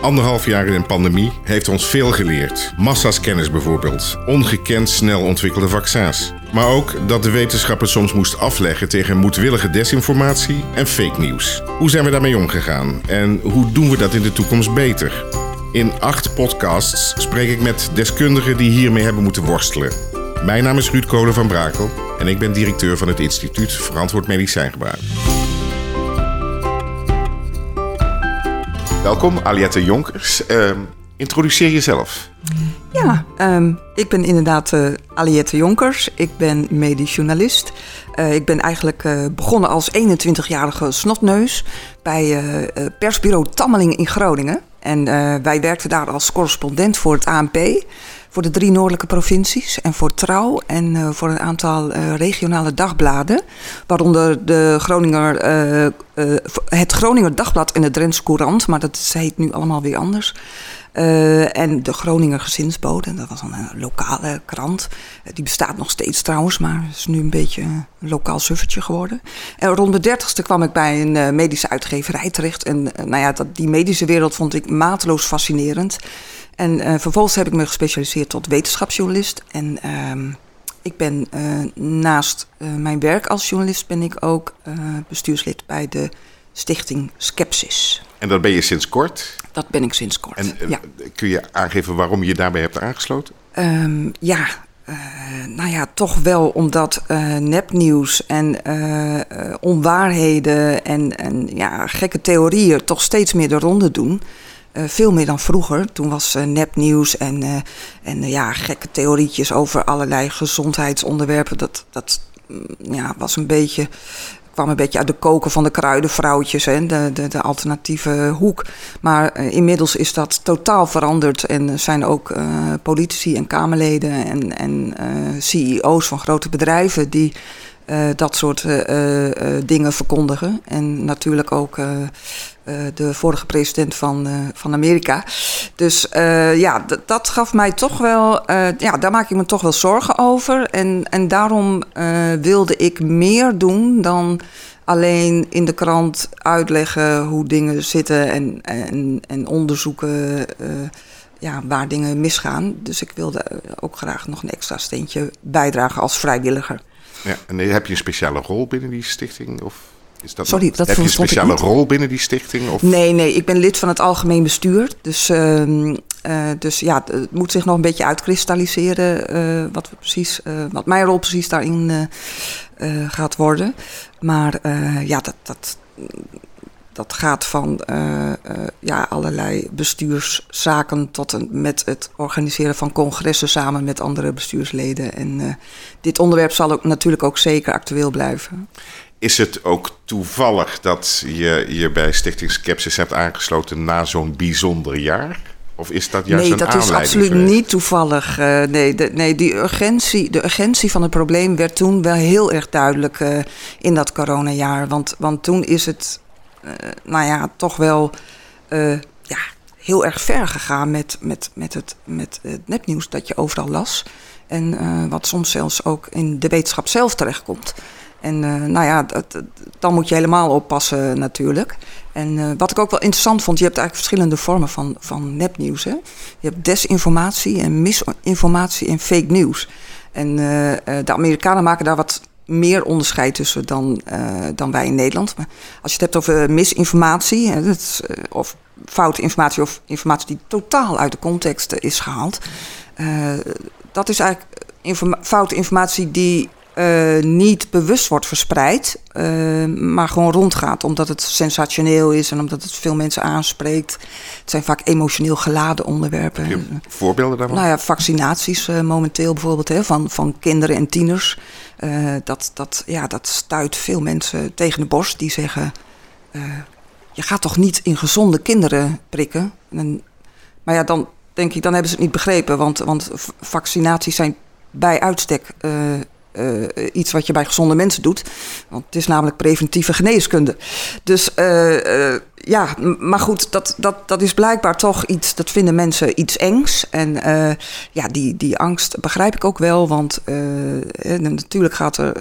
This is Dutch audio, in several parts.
Anderhalf jaar in een pandemie heeft ons veel geleerd. Massa's kennis bijvoorbeeld. Ongekend snel ontwikkelde vaccins. Maar ook dat de wetenschapper soms moest afleggen tegen moedwillige desinformatie en fake nieuws. Hoe zijn we daarmee omgegaan? En hoe doen we dat in de toekomst beter? In acht podcasts spreek ik met deskundigen die hiermee hebben moeten worstelen. Mijn naam is Ruud Kolen van Brakel en ik ben directeur van het Instituut Verantwoord Medicijngebruik. Welkom, Aliette Jonkers. Uh, introduceer jezelf. Ja, um, ik ben inderdaad uh, Aliette Jonkers. Ik ben medisch journalist. Uh, ik ben eigenlijk uh, begonnen als 21-jarige snotneus bij persbureau Tammeling in Groningen. En wij werkten daar als correspondent voor het ANP voor de drie noordelijke provincies en voor Trouw en uh, voor een aantal uh, regionale dagbladen. Waaronder de Groninger, uh, het Groninger Dagblad en de Drentse Courant, maar dat heet nu allemaal weer anders. en de Groninger Gezinsbode, dat was een lokale krant. die bestaat nog steeds trouwens, maar is nu een beetje een lokaal suffertje geworden. En rond de dertigste kwam ik bij een medische uitgeverij terecht. En nou ja, dat, die medische wereld vond ik mateloos fascinerend. En uh, vervolgens heb ik me gespecialiseerd tot wetenschapsjournalist. En uh, ik ben uh, naast uh, mijn werk als journalist ben ik ook bestuurslid bij de stichting Skepsis. En dat ben je sinds kort? Dat ben ik sinds kort. En ja. kun je aangeven waarom je je daarbij hebt aangesloten? Um, ja, nou ja, toch wel omdat nepnieuws en onwaarheden en, en ja, gekke theorieën toch steeds meer de ronde doen. Uh, veel meer dan vroeger. Toen was uh, nepnieuws en, uh, en ja, gekke theorietjes over allerlei gezondheidsonderwerpen. Dat, dat mm, ja, was een beetje, kwam een beetje uit de koken van de kruidenvrouwtjes, hè, de, de, de alternatieve hoek. Maar inmiddels is dat totaal veranderd en zijn ook politici en Kamerleden en, en CEO's van grote bedrijven die uh, dat soort uh, uh, dingen verkondigen. En natuurlijk ook de vorige president van, van Amerika. Dus ja, dat gaf mij toch wel. ja, daar maak ik me toch wel zorgen over. En, en daarom wilde ik meer doen dan alleen in de krant uitleggen hoe dingen zitten en, en, en onderzoeken ja, waar dingen misgaan. Dus ik wilde ook graag nog een extra steentje bijdragen als vrijwilliger. Ja, en heb je een speciale rol binnen die stichting? Of is dat Sorry, dat heb je een speciale rol binnen die stichting? Of? Nee, nee, ik ben lid van het algemeen bestuur. Dus, uh, uh, dus ja, het moet zich nog een beetje uitkristalliseren uh, wat, we precies, wat mijn rol precies daarin gaat worden. Maar ja, dat, dat, dat gaat van uh, uh, ja, allerlei bestuurszaken tot en met het organiseren van congressen samen met andere bestuursleden. En uh, dit onderwerp zal ook, natuurlijk ook zeker actueel blijven. Is het ook toevallig dat je je bij Stichting Skepsis hebt aangesloten na zo'n bijzonder jaar? Of is dat juist nee, een dat is absoluut geweest? niet toevallig. Uh, nee, de, nee die urgentie, de urgentie van het probleem werd toen wel heel erg duidelijk uh, in dat coronajaar. Want, want toen is het nou ja, toch wel uh, ja, heel erg ver gegaan met, met, met, het, met het nepnieuws dat je overal las. En uh, wat soms zelfs ook in de wetenschap zelf terechtkomt. En nou ja, dat, dan moet je helemaal oppassen natuurlijk. En wat ik ook wel interessant vond, je hebt eigenlijk verschillende vormen van, van nepnieuws. Hè? Je hebt desinformatie en misinformatie en fake nieuws. En de Amerikanen maken daar wat meer onderscheid tussen dan, uh, dan wij in Nederland. Maar als je het hebt over misinformatie, hè, uh, of foute informatie of informatie die totaal uit de context is gehaald. Dat is eigenlijk informa foute informatie die niet bewust wordt verspreid, maar gewoon rondgaat omdat het sensationeel is en omdat het veel mensen aanspreekt. Het zijn vaak emotioneel geladen onderwerpen. Heb je voorbeelden daarvan? Nou ja, vaccinaties momenteel bijvoorbeeld hè, van, van kinderen en tieners. Dat, dat, ja, dat stuit veel mensen tegen de borst die zeggen: Je gaat toch niet in gezonde kinderen prikken? En, maar ja, dan denk ik, dan hebben ze het niet begrepen, want, want vaccinaties zijn bij uitstek uh, iets wat je bij gezonde mensen doet. Want het is namelijk preventieve geneeskunde. Dus uh, uh, ja, maar goed, dat, dat, dat is blijkbaar toch iets, dat vinden mensen iets engs. En ja, die, die angst begrijp ik ook wel, want natuurlijk gaat er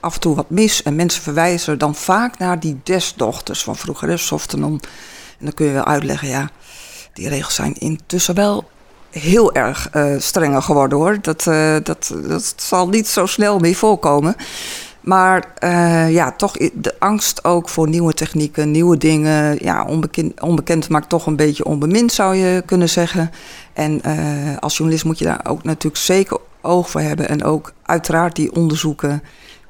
af en toe wat mis. En mensen verwijzen dan vaak naar die desdochters van vroeger, Softenon. En dan kun je wel uitleggen, ja die regels zijn intussen wel heel erg uh, strenger geworden hoor. Dat, uh, dat, dat zal niet zo snel meer voorkomen. Maar uh, ja, toch de angst ook voor nieuwe technieken, nieuwe dingen. Ja, onbekend, onbekend maakt toch een beetje onbemind, zou je kunnen zeggen. En als journalist moet je daar ook natuurlijk zeker oog voor hebben. En ook uiteraard die onderzoeken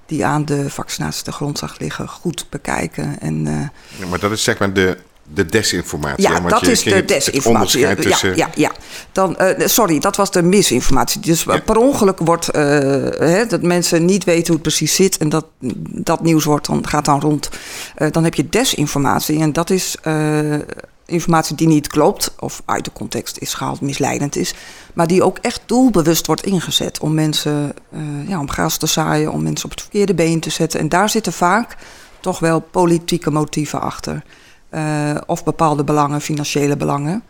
die aan de vaccinatie de grondslag liggen, goed bekijken. En, ja, maar dat is zeg maar de de desinformatie. Ja, dat is de desinformatie. ja, ja, ja. Dan, uh, sorry, dat was de misinformatie. Dus per ongeluk wordt uh, hè, dat mensen niet weten hoe het precies zit en dat dat nieuws wordt dan gaat dan rond. Uh, dan heb je desinformatie en dat is informatie die niet klopt of uit de context is gehaald, misleidend is, maar die ook echt doelbewust wordt ingezet om mensen, ja, om gas te zaaien, om mensen op het verkeerde been te zetten. En daar zitten vaak toch wel politieke motieven achter. Uh, of bepaalde belangen, financiële belangen.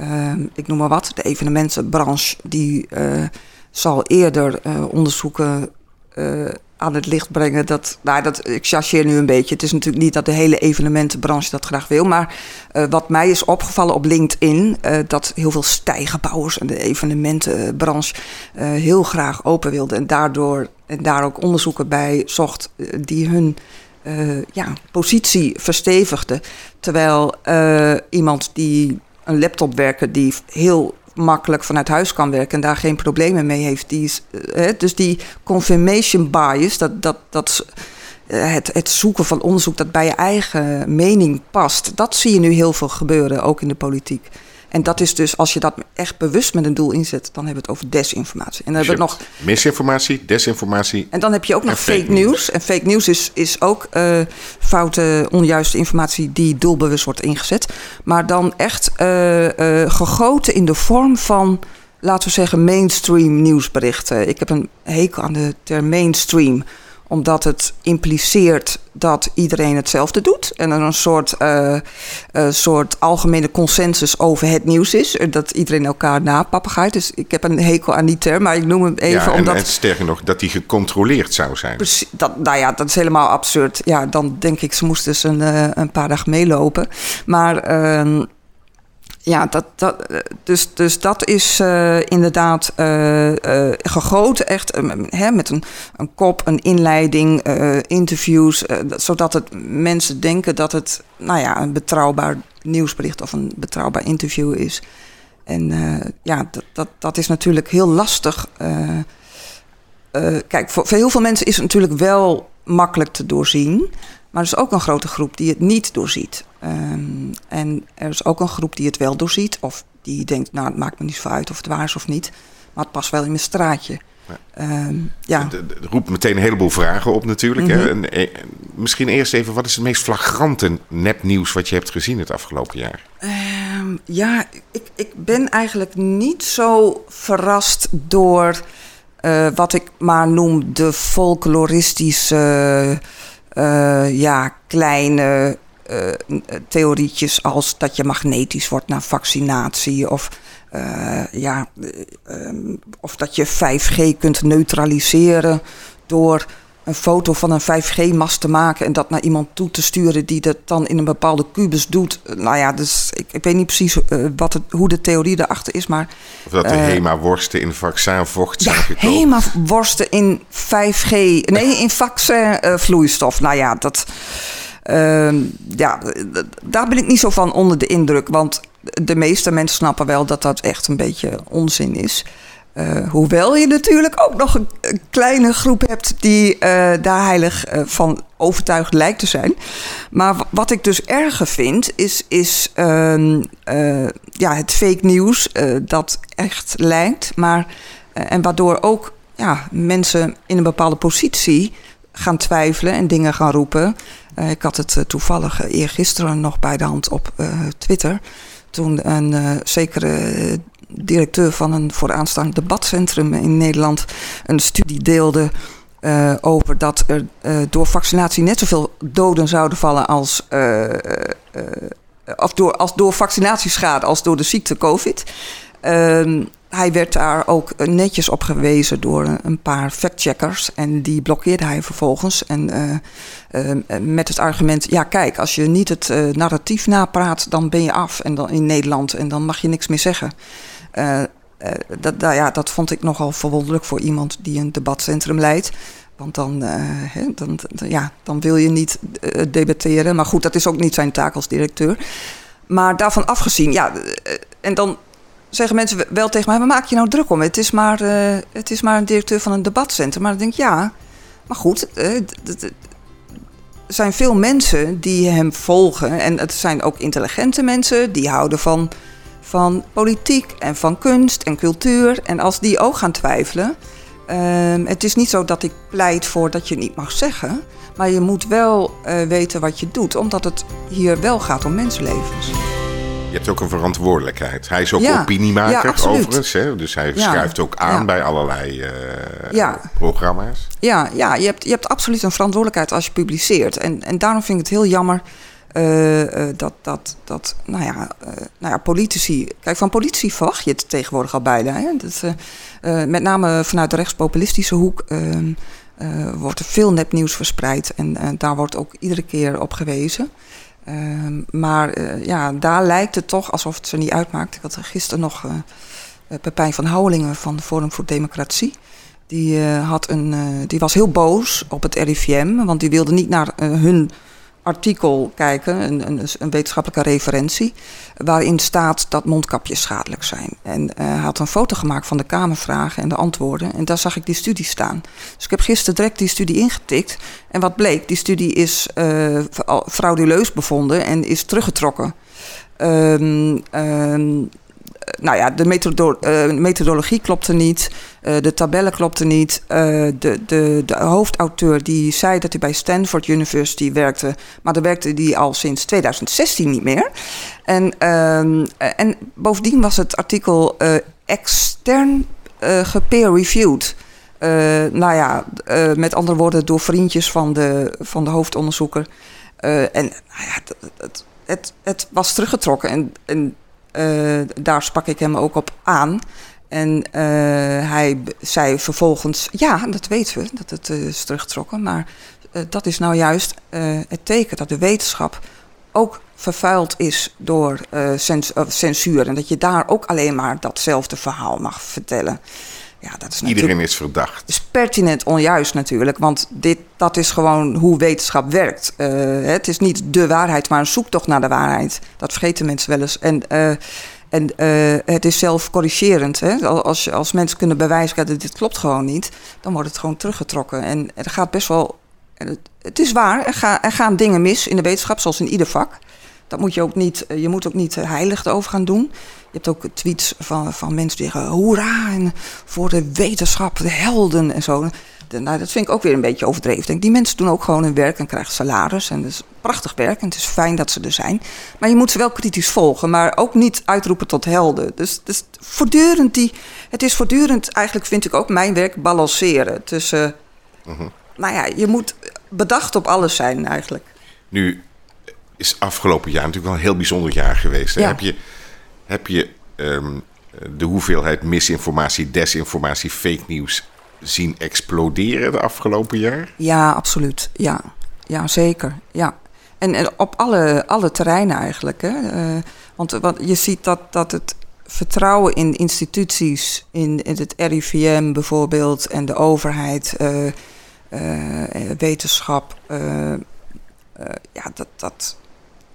Uh, ik noem maar wat. De evenementenbranche die uh, zal eerder onderzoeken aan het licht brengen. Dat, nou, dat, ik chargeer nu een beetje. Het is natuurlijk niet dat de hele evenementenbranche dat graag wil. Maar wat mij is opgevallen op LinkedIn... dat heel veel stijgenbouwers en de evenementenbranche heel graag open wilden. En, daardoor, en daar ook onderzoeken bij zocht die hun uh, ja, positie verstevigde. Terwijl uh, iemand die een laptop werken, die heel makkelijk vanuit huis kan werken en daar geen problemen mee heeft. Die is, uh, dus die confirmation bias, dat, dat, dat, het, het zoeken van onderzoek dat bij je eigen mening past, dat zie je nu heel veel gebeuren, ook in de politiek. En dat is dus, als je dat echt bewust met een doel inzet, dan hebben we het over desinformatie. En dan hebben we nog. Misinformatie, desinformatie. En dan heb je ook nog fake, news. En fake news is, is ook uh, foute, onjuiste informatie die doelbewust wordt ingezet. Maar dan echt uh, uh, gegoten in de vorm van laten we zeggen, mainstream nieuwsberichten. Ik heb een hekel aan de term mainstream omdat het impliceert dat iedereen hetzelfde doet. En er een soort, uh, uh, soort algemene consensus over het nieuws is. Dat iedereen elkaar napapegaait. Dus ik heb een hekel aan die term, maar ik noem hem even ja, en, omdat... En sterker nog, dat die gecontroleerd zou zijn. Precies, dat, nou ja, dat is helemaal absurd. Ja, dan denk ik, ze moesten dus een, uh, een paar dagen meelopen. Maar... Ja, dat, dat, dus, dus dat is uh, inderdaad uh, gegoten, echt hè, met een, een kop, een inleiding, interviews, zodat het mensen denken dat het nou ja, een betrouwbaar nieuwsbericht of een betrouwbaar interview is. En ja, dat, dat, dat is natuurlijk heel lastig. kijk, voor, voor heel veel mensen is het natuurlijk wel makkelijk te doorzien. Maar er is ook een grote groep die het niet doorziet. Um, en er is ook een groep die het wel doorziet. Of die denkt, nou, het maakt me niet zo uit of het waar is of niet. Maar het past wel in mijn straatje. Ja. Um, ja. Het, roept meteen een heleboel vragen op natuurlijk. Mm -hmm. hè? En, en, misschien eerst even, wat is het meest flagrante nepnieuws wat je hebt gezien het afgelopen jaar? Um, ja, ik, ik ben eigenlijk niet zo verrast door uh, wat ik maar noem de folkloristische... Uh, uh, ja, kleine uh, theorietjes als dat je magnetisch wordt na vaccinatie of, uh, ja, um, of dat je 5G kunt neutraliseren door een foto van een 5G-mast te maken en dat naar iemand toe te sturen die dat dan in een bepaalde kubus doet. Nou ja, dus ik, ik weet niet precies uh, wat het, hoe de theorie daarachter is, maar... Of dat de uh, HEMA-worsten in vaccinvocht zijn ja, gekomen. HEMA-worsten in 5G... Nee, in vaccinvloeistof. nou ja, dat... Uh, ja, daar ben ik niet zo van onder de indruk. Want de meeste mensen snappen wel dat dat echt een beetje onzin is. Uh, hoewel je natuurlijk ook nog een, kleine groep hebt die uh, daar heilig uh, van overtuigd lijkt te zijn. Maar wat ik dus erger vind, is, is ja, het fake nieuws dat echt lijkt. Maar, en waardoor ook ja, mensen in een bepaalde positie gaan twijfelen en dingen gaan roepen. ik had het toevallig eergisteren nog bij de hand op Twitter. Toen een zekere directeur van een vooraanstaand debatcentrum in Nederland een studie deelde. Uh, over dat er uh, door vaccinatie net zoveel doden zouden vallen als. Of door, als door vaccinatieschade als door de ziekte COVID. Ehm, hij werd daar ook netjes op gewezen door een paar factcheckers. En die blokkeerde hij vervolgens. En met het argument: ja, kijk, als je niet het narratief napraat, dan ben je af en dan in Nederland en dan mag je niks meer zeggen. Dat, ja, dat vond ik nogal verwonderlijk voor iemand die een debatcentrum leidt. Want dan, he, dan, ja, dan wil je niet debatteren. Maar goed, dat is ook niet zijn taak als directeur. Maar daarvan afgezien, ja, en dan zeggen mensen wel tegen mij: waar maak je nou druk om? Het is maar, het is maar een directeur van een debatcentrum. Maar dan denk ik: ja, maar goed. Er zijn veel mensen die hem volgen. En het zijn ook intelligente mensen die houden van, van politiek en van kunst en cultuur. En als die ook gaan twijfelen. Uh, het is niet zo dat ik pleit voor dat je niet mag zeggen. Maar je moet wel uh, weten wat je doet, omdat het hier wel gaat om mensenlevens. Je hebt ook een verantwoordelijkheid. Hij is ook opiniemaker ja, overigens. Hè? Dus hij schuift ook aan bij allerlei uh, programma's. Ja, ja je, hebt, je hebt absoluut een verantwoordelijkheid als je publiceert. En, en daarom vind ik het heel jammer dat, dat, dat nou, ja, nou ja, politici... Kijk, van politici verwacht je het tegenwoordig al bijna. Hè? Dat, met name vanuit de rechtspopulistische hoek... Ehm, wordt er veel nepnieuws verspreid en daar wordt ook iedere keer op gewezen. Ehm, maar ja, daar lijkt het toch alsof het ze niet uitmaakt. Ik had gisteren nog Pepijn van Houwelingen van Forum voor Democratie. Die, had een, die was heel boos op het RIVM, want die wilde niet naar hun artikel kijken, een, een, een, wetenschappelijke referentie, waarin staat dat mondkapjes schadelijk zijn. En hij had een foto gemaakt van de Kamervragen en de antwoorden. En daar zag ik die studie staan. Dus ik heb gisteren direct die studie ingetikt. En wat bleek, die studie is uh, frauduleus bevonden en is teruggetrokken. Um, nou ja, de methodo uh, methodologie klopte niet, uh, de tabellen klopten niet. Uh, de, de, de hoofdauteur die zei dat hij bij Stanford University werkte, maar daar werkte hij al sinds 2016 niet meer. En, ehm, en bovendien was het artikel extern gepeer-reviewed. nou ja, met andere woorden, door vriendjes van de, van de hoofdonderzoeker. en nou ja, het, het, het, het was teruggetrokken. En, en daar sprak ik hem ook op aan. En uh, hij zei vervolgens: Ja, dat weten we, dat het uh, is teruggetrokken. Maar dat is nou juist het teken dat de wetenschap ook vervuild is door cens censuur. En dat je daar ook alleen maar datzelfde verhaal mag vertellen. Ja, dat is Iedereen is verdacht. is pertinent onjuist natuurlijk, want dit, dat is gewoon hoe wetenschap werkt. Uh, het is niet de waarheid, maar een zoektocht naar de waarheid. Dat vergeten mensen wel eens. En, uh, en uh, het is zelf corrigerend. Hè? Als, als mensen kunnen bewijzen dat dit klopt gewoon niet, dan wordt het gewoon teruggetrokken. En er gaat best wel. Het, het is waar, er, ga, er gaan dingen mis in de wetenschap, zoals in ieder vak. Dat moet je ook niet, je moet ook niet heilig over gaan doen. Je hebt ook tweets van, van mensen die zeggen: hoera, en voor de wetenschap, de helden en zo. nou, dat vind ik ook weer een beetje overdreven. Denk, die mensen doen ook gewoon hun werk en krijgen salaris. En dat is prachtig werk en het is fijn dat ze er zijn. Maar je moet ze wel kritisch volgen, maar ook niet uitroepen tot helden. Dus, dus voortdurend die. Het is voortdurend, eigenlijk vind ik ook mijn werk, balanceren tussen. Uh Nou ja, je moet bedacht op alles zijn eigenlijk. Nu is afgelopen jaar natuurlijk wel een heel bijzonder jaar geweest. Ja. Heb je heb je um, de hoeveelheid misinformatie, desinformatie, fake nieuws zien exploderen de afgelopen jaar? Ja, absoluut. Ja, ja zeker. Ja. En, en op alle, alle terreinen eigenlijk. Hè. Uh, want wat, je ziet dat, dat het vertrouwen in instituties, in, in het RIVM bijvoorbeeld en de overheid, uh, uh, wetenschap, ja, dat, dat,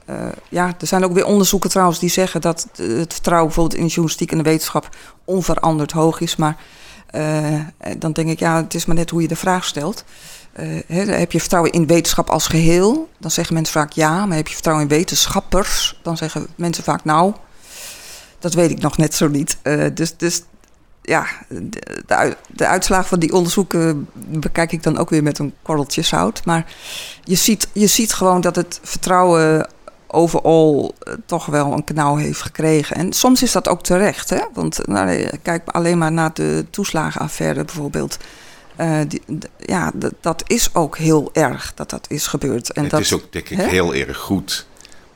uh, ja, er zijn ook weer onderzoeken trouwens die zeggen dat het vertrouwen bijvoorbeeld in de journalistiek en de wetenschap onveranderd hoog is. Maar uh, dan denk ik, ja, het is maar net hoe je de vraag stelt. Uh, heb je vertrouwen in wetenschap als geheel? Dan zeggen mensen vaak ja. Maar heb je vertrouwen in wetenschappers? Dan zeggen mensen vaak nou. Dat weet ik nog net zo niet. dus, dus ja, de, de, de, uitslagen van die onderzoeken bekijk ik dan ook weer met een korreltje zout. Maar je ziet, je ziet gewoon dat het vertrouwen overal uh, toch wel een knauw heeft gekregen. En soms is dat ook terecht, hè? Want nou, kijk alleen maar naar de toeslagenaffaire bijvoorbeeld. Uh, die, ja, dat is ook heel erg dat dat is gebeurd. En het dat, is ook, denk ik, heel erg goed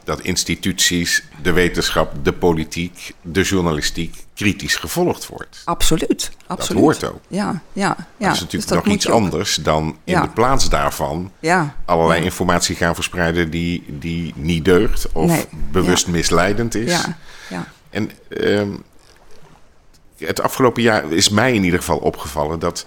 dat instituties, de wetenschap, de politiek, de journalistiek kritisch gevolgd wordt. Absoluut, absoluut. Dat hoort ook. Ja, ja, ja. Dat is natuurlijk dus nog iets anders dan in de plaats daarvan ja. allerlei informatie gaan verspreiden die, die niet deugt of bewust misleidend is. Ja. Ja. En ehm, het afgelopen jaar is mij in ieder geval opgevallen dat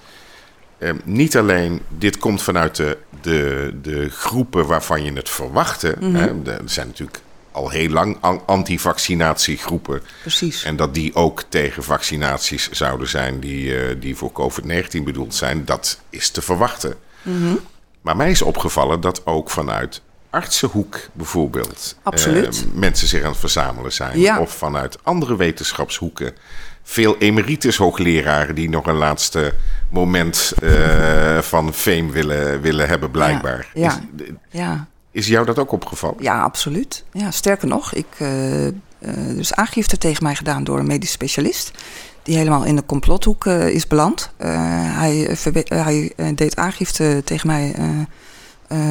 ehm, niet alleen dit komt vanuit de, de, de groepen waarvan je het verwachtte. Mm hè, er zijn natuurlijk al heel lang antivaccinatiegroepen. Precies. En dat die ook tegen vaccinaties zouden zijn die, uh, die voor COVID-19 bedoeld zijn, dat is te verwachten. Mm Maar mij is opgevallen dat ook vanuit artsenhoek bijvoorbeeld. Uh, mensen zich aan het verzamelen zijn. Ja. Of vanuit andere wetenschapshoeken. Veel emeritus hoogleraren die nog een laatste moment uh, van fame willen, willen hebben, blijkbaar. Ja. Is, ja. is jou dat ook opgevallen? Ja, absoluut. Ja, sterker nog, ik uh, dus aangifte tegen mij gedaan door een medisch specialist. Die helemaal in de complothoek is beland. hij, hij deed aangifte tegen mij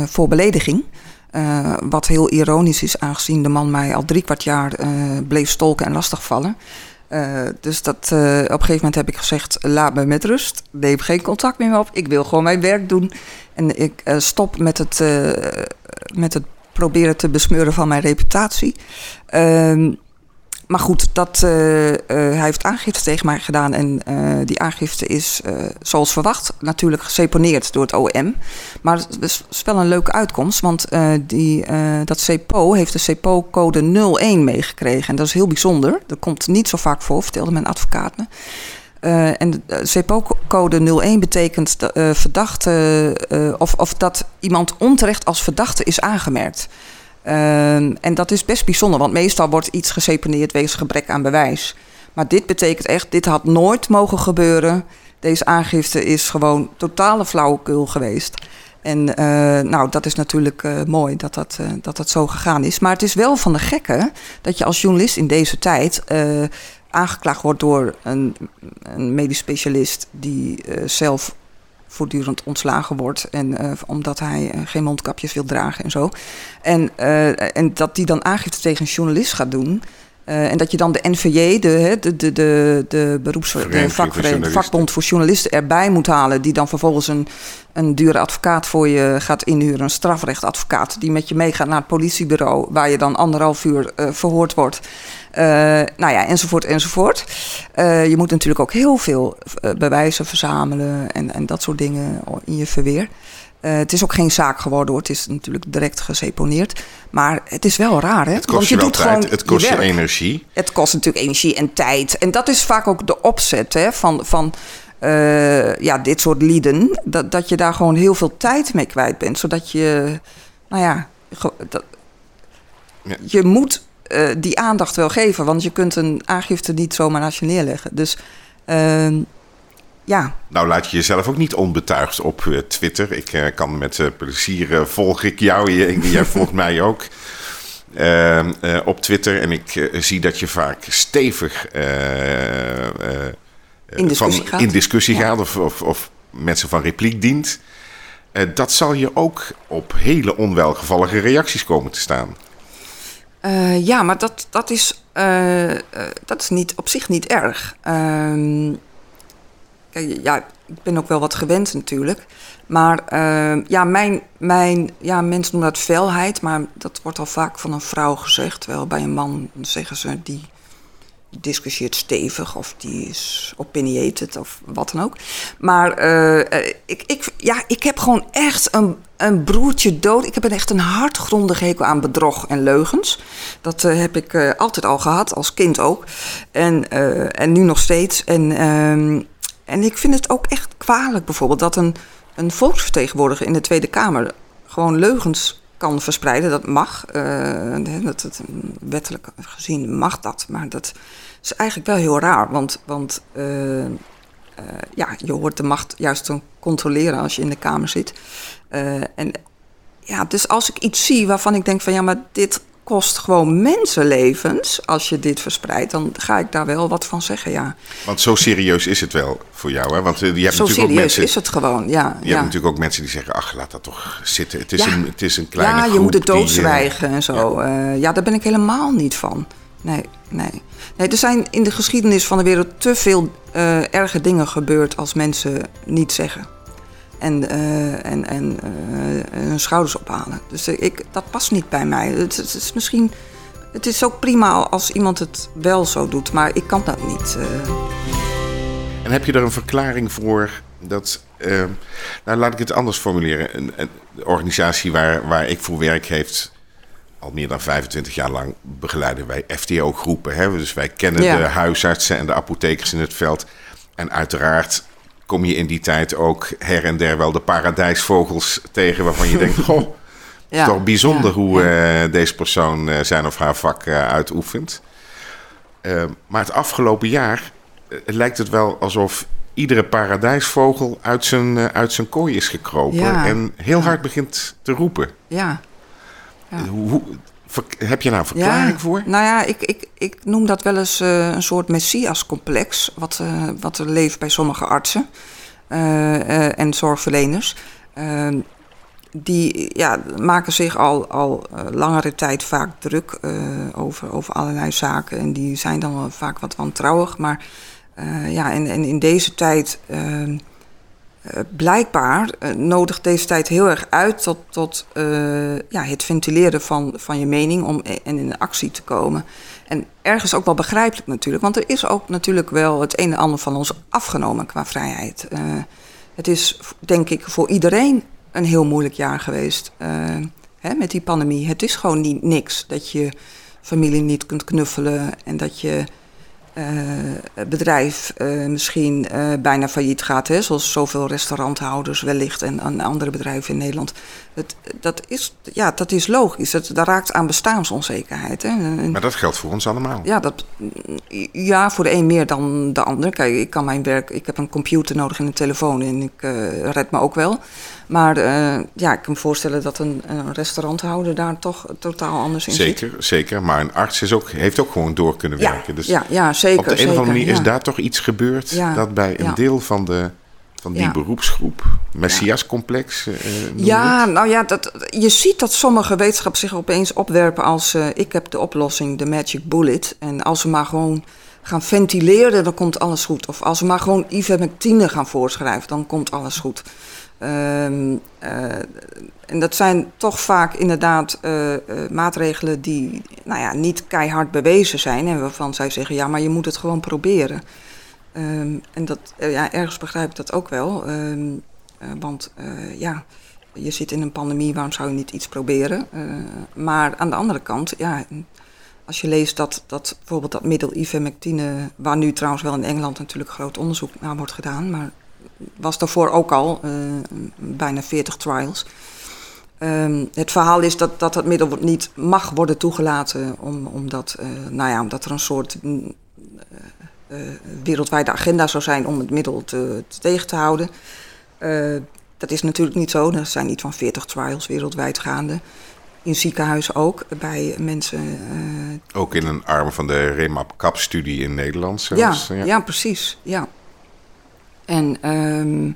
voor belediging. Uh, wat heel ironisch is, aangezien de man mij al drie kwart jaar uh, bleef stolken en lastigvallen. Uh, dus dat, op een gegeven moment heb ik gezegd: laat me met rust. Neem geen contact meer op. Ik wil gewoon mijn werk doen. En ik stop met het, met het proberen te besmeuren van mijn reputatie. Ehm, maar goed, dat, uh, uh, hij heeft aangifte tegen mij gedaan. En uh, die aangifte is, zoals verwacht, natuurlijk geseponeerd door het OM. Maar het is wel een leuke uitkomst. Want die, dat CEPO heeft de CEPO-code 01 meegekregen. En dat is heel bijzonder. Dat komt niet zo vaak voor, vertelde mijn advocaat me. en de CEPO-code 01 betekent verdachte, of, of dat iemand onterecht als verdachte is aangemerkt. Uh, en dat is best bijzonder, want meestal wordt iets geseponeerd wegens gebrek aan bewijs. Maar dit betekent echt, dit had nooit mogen gebeuren. Deze aangifte is gewoon totale flauwekul geweest. En uh, nou, dat is natuurlijk uh, mooi dat dat, uh, dat dat zo gegaan is. Maar het is wel van de gekke dat je als journalist in deze tijd aangeklaagd wordt door een, een medisch specialist die zelf voortdurend ontslagen wordt. En uh, omdat hij uh, geen mondkapjes wil dragen en zo. En, uh, en dat die dan aangifte tegen een journalist gaat doen. en dat je dan de NVJ, de, de, de, de, de beroeps, de vakvereniging, vakbond voor journalisten erbij moet halen. Die dan vervolgens een, een dure advocaat voor je gaat inhuren. Een strafrechtadvocaat. Die met je meegaat naar het politiebureau. Waar je dan anderhalf uur verhoord wordt. Uh, nou ja, enzovoort, enzovoort. Uh, je moet natuurlijk ook heel veel uh, bewijzen verzamelen en, en dat soort dingen in je verweer. het is ook geen zaak geworden hoor, het is natuurlijk direct geseponeerd. Maar het is wel raar hè. Het kost Want je, je wel doet tijd, gewoon het kost je, energie. Het kost natuurlijk energie en tijd. En dat is vaak ook de opzet hè, van, van ja, dit soort lieden. Dat, dat je daar gewoon heel veel tijd mee kwijt bent. Zodat je, nou ja, dat, Ja. je moet uh, die aandacht wel geven. Want je kunt een aangifte niet zomaar naast je neerleggen. Dus uh, ja. Nou, laat je jezelf ook niet onbetuigd op uh, Twitter. Ik uh, kan met plezier volg ik jou. Jij volgt mij ook. Ehm, op Twitter. En ik zie dat je vaak stevig in discussie van, gaat, in discussie ja. gaat of, of, of, mensen van repliek dient. dat zal je ook op hele onwelgevallige reacties komen te staan. Uh, ja, maar dat, dat, is, uh, uh, dat is niet, op zich niet erg. kijk, ja, ik ben ook wel wat gewend natuurlijk. Maar ja, mijn, mijn, ja, mensen noemen dat felheid, maar dat wordt al vaak van een vrouw gezegd. Terwijl bij een man zeggen ze die discussieert stevig of die is opinionated of wat dan ook. Maar ik, ik, ja, ik heb gewoon echt een, een broertje dood. Ik heb echt een hartgrondige hekel aan bedrog en leugens. Dat uh, heb ik uh, altijd al gehad, als kind ook. En, en nu nog steeds. En, ehm, en ik vind het ook echt kwalijk bijvoorbeeld dat een, een volksvertegenwoordiger in de Tweede Kamer gewoon leugens kan verspreiden. Dat mag. dat, dat, wettelijk gezien mag dat. Maar dat is eigenlijk wel heel raar. Want, want uh, uh, ja, je hoort de macht juist te controleren als je in de Kamer zit. Uh, en ja, dus als ik iets zie waarvan ik denk van ja, maar dit kost gewoon mensenlevens. Als je dit verspreidt, dan ga ik daar wel wat van zeggen, ja. Want zo serieus is het wel voor jou, hè? Want je hebt zo natuurlijk serieus ook mensen, is het gewoon, ja. Je ja. hebt natuurlijk ook mensen die zeggen, ach, laat dat toch zitten. Het is, Ja. een, het is een kleine Ja, je moet het die, eh, doodzwijgen en zo. Ja. ja, daar ben ik helemaal niet van. Nee, nee. nee. Er zijn in de geschiedenis van de wereld te veel uh, erge dingen gebeurd als mensen niet zeggen. En, uh, en, en uh, hun schouders ophalen. Dus ik, dat past niet bij mij. Het, is misschien. Het is ook prima als iemand het wel zo doet, maar ik kan dat niet. En heb je er een verklaring voor dat. Nou, laat ik het anders formuleren. Een, een organisatie waar, waar ik voor werk heeft al meer dan 25 jaar lang begeleiden wij FTO-groepen. Hè? Dus wij kennen ja. de huisartsen en de apothekers in het veld. En uiteraard kom je in die tijd ook her en der wel de paradijsvogels tegen... waarvan je denkt, goh, ja. het is toch bijzonder ja. hoe uh, deze persoon uh, zijn of haar vak uh, uitoefent. maar het afgelopen jaar lijkt het wel alsof iedere paradijsvogel uit zijn, uit zijn kooi is gekropen... en heel hard begint te roepen. Ja, ja. Hoe, heb je daar een verklaring ja, voor? Nou ja, ik, ik, ik noem dat wel eens uh, een soort messiascomplex... Wat, uh, wat er leeft bij sommige artsen uh, en zorgverleners. Ehm, die ja, maken zich al, al langere tijd vaak druk over, over allerlei zaken... en die zijn dan wel vaak wat wantrouwig. Maar ja, en, en in deze tijd... Uh, blijkbaar uh, nodigt deze tijd heel erg uit tot, tot uh, ja, het ventileren van, van je mening om en in actie te komen. En ergens ook wel begrijpelijk natuurlijk, want er is ook natuurlijk wel het een en ander van ons afgenomen qua vrijheid. het is denk ik voor iedereen een heel moeilijk jaar geweest hè, met die pandemie. Het is gewoon niet niks dat je familie niet kunt knuffelen en dat je bedrijf uh, misschien uh, bijna failliet gaat, hè, zoals zoveel restauranthouders wellicht en, en andere bedrijven in Nederland. Het, dat, is, ja, dat is logisch. Dat, dat raakt aan bestaansonzekerheid. Hè. Maar dat geldt voor ons allemaal. Ja, dat, ja, voor de een meer dan de ander. Kijk, ik kan mijn werk, ik heb een computer nodig en een telefoon en ik red me ook wel. Maar ja, ik kan me voorstellen dat een, een restauranthouder daar toch totaal anders in zeker, zit. Zeker, maar een arts is ook, heeft ook gewoon door kunnen ja, werken. Dus ja, ja, zeker. op de een zeker, of andere manier ja. is daar toch iets gebeurd dat bij een deel van, de, van die Ja. beroepsgroep, Messiascomplex, eh, noem Ja, nou ja, dat, je ziet dat sommige wetenschappers zich opeens opwerpen als... eh, ik heb de oplossing, de magic bullet. En als we maar gewoon gaan ventileren, dan komt alles goed. Of als we maar gewoon ivermectine gaan voorschrijven, dan komt alles goed. Ehm, eh, en dat zijn toch vaak inderdaad eh, eh, maatregelen die nou ja, niet keihard bewezen zijn. En waarvan zij zeggen, ja, maar je moet het gewoon proberen. Ehm, en dat, ja, ergens begrijp ik dat ook wel. Ehm, eh, want ja, je zit in een pandemie, waarom zou je niet iets proberen? Maar aan de andere kant, ja, als je leest dat, dat bijvoorbeeld dat middel ivermectine... waar nu trouwens wel in Engeland natuurlijk groot onderzoek naar wordt gedaan... maar was daarvoor ook al eh, bijna 40 trials... Ehm, het verhaal is dat, dat middel niet mag worden toegelaten, om, omdat, eh, nou ja, omdat er een soort mm, eh, wereldwijde agenda zou zijn om het middel te, te tegen te houden. Dat is natuurlijk niet zo. Er zijn iets van 40 trials wereldwijd gaande. In ziekenhuizen ook, bij mensen. Ook in een arm van de Remap-Cap-studie in Nederland ja, zelfs. ja. precies. Ja. En, ehm,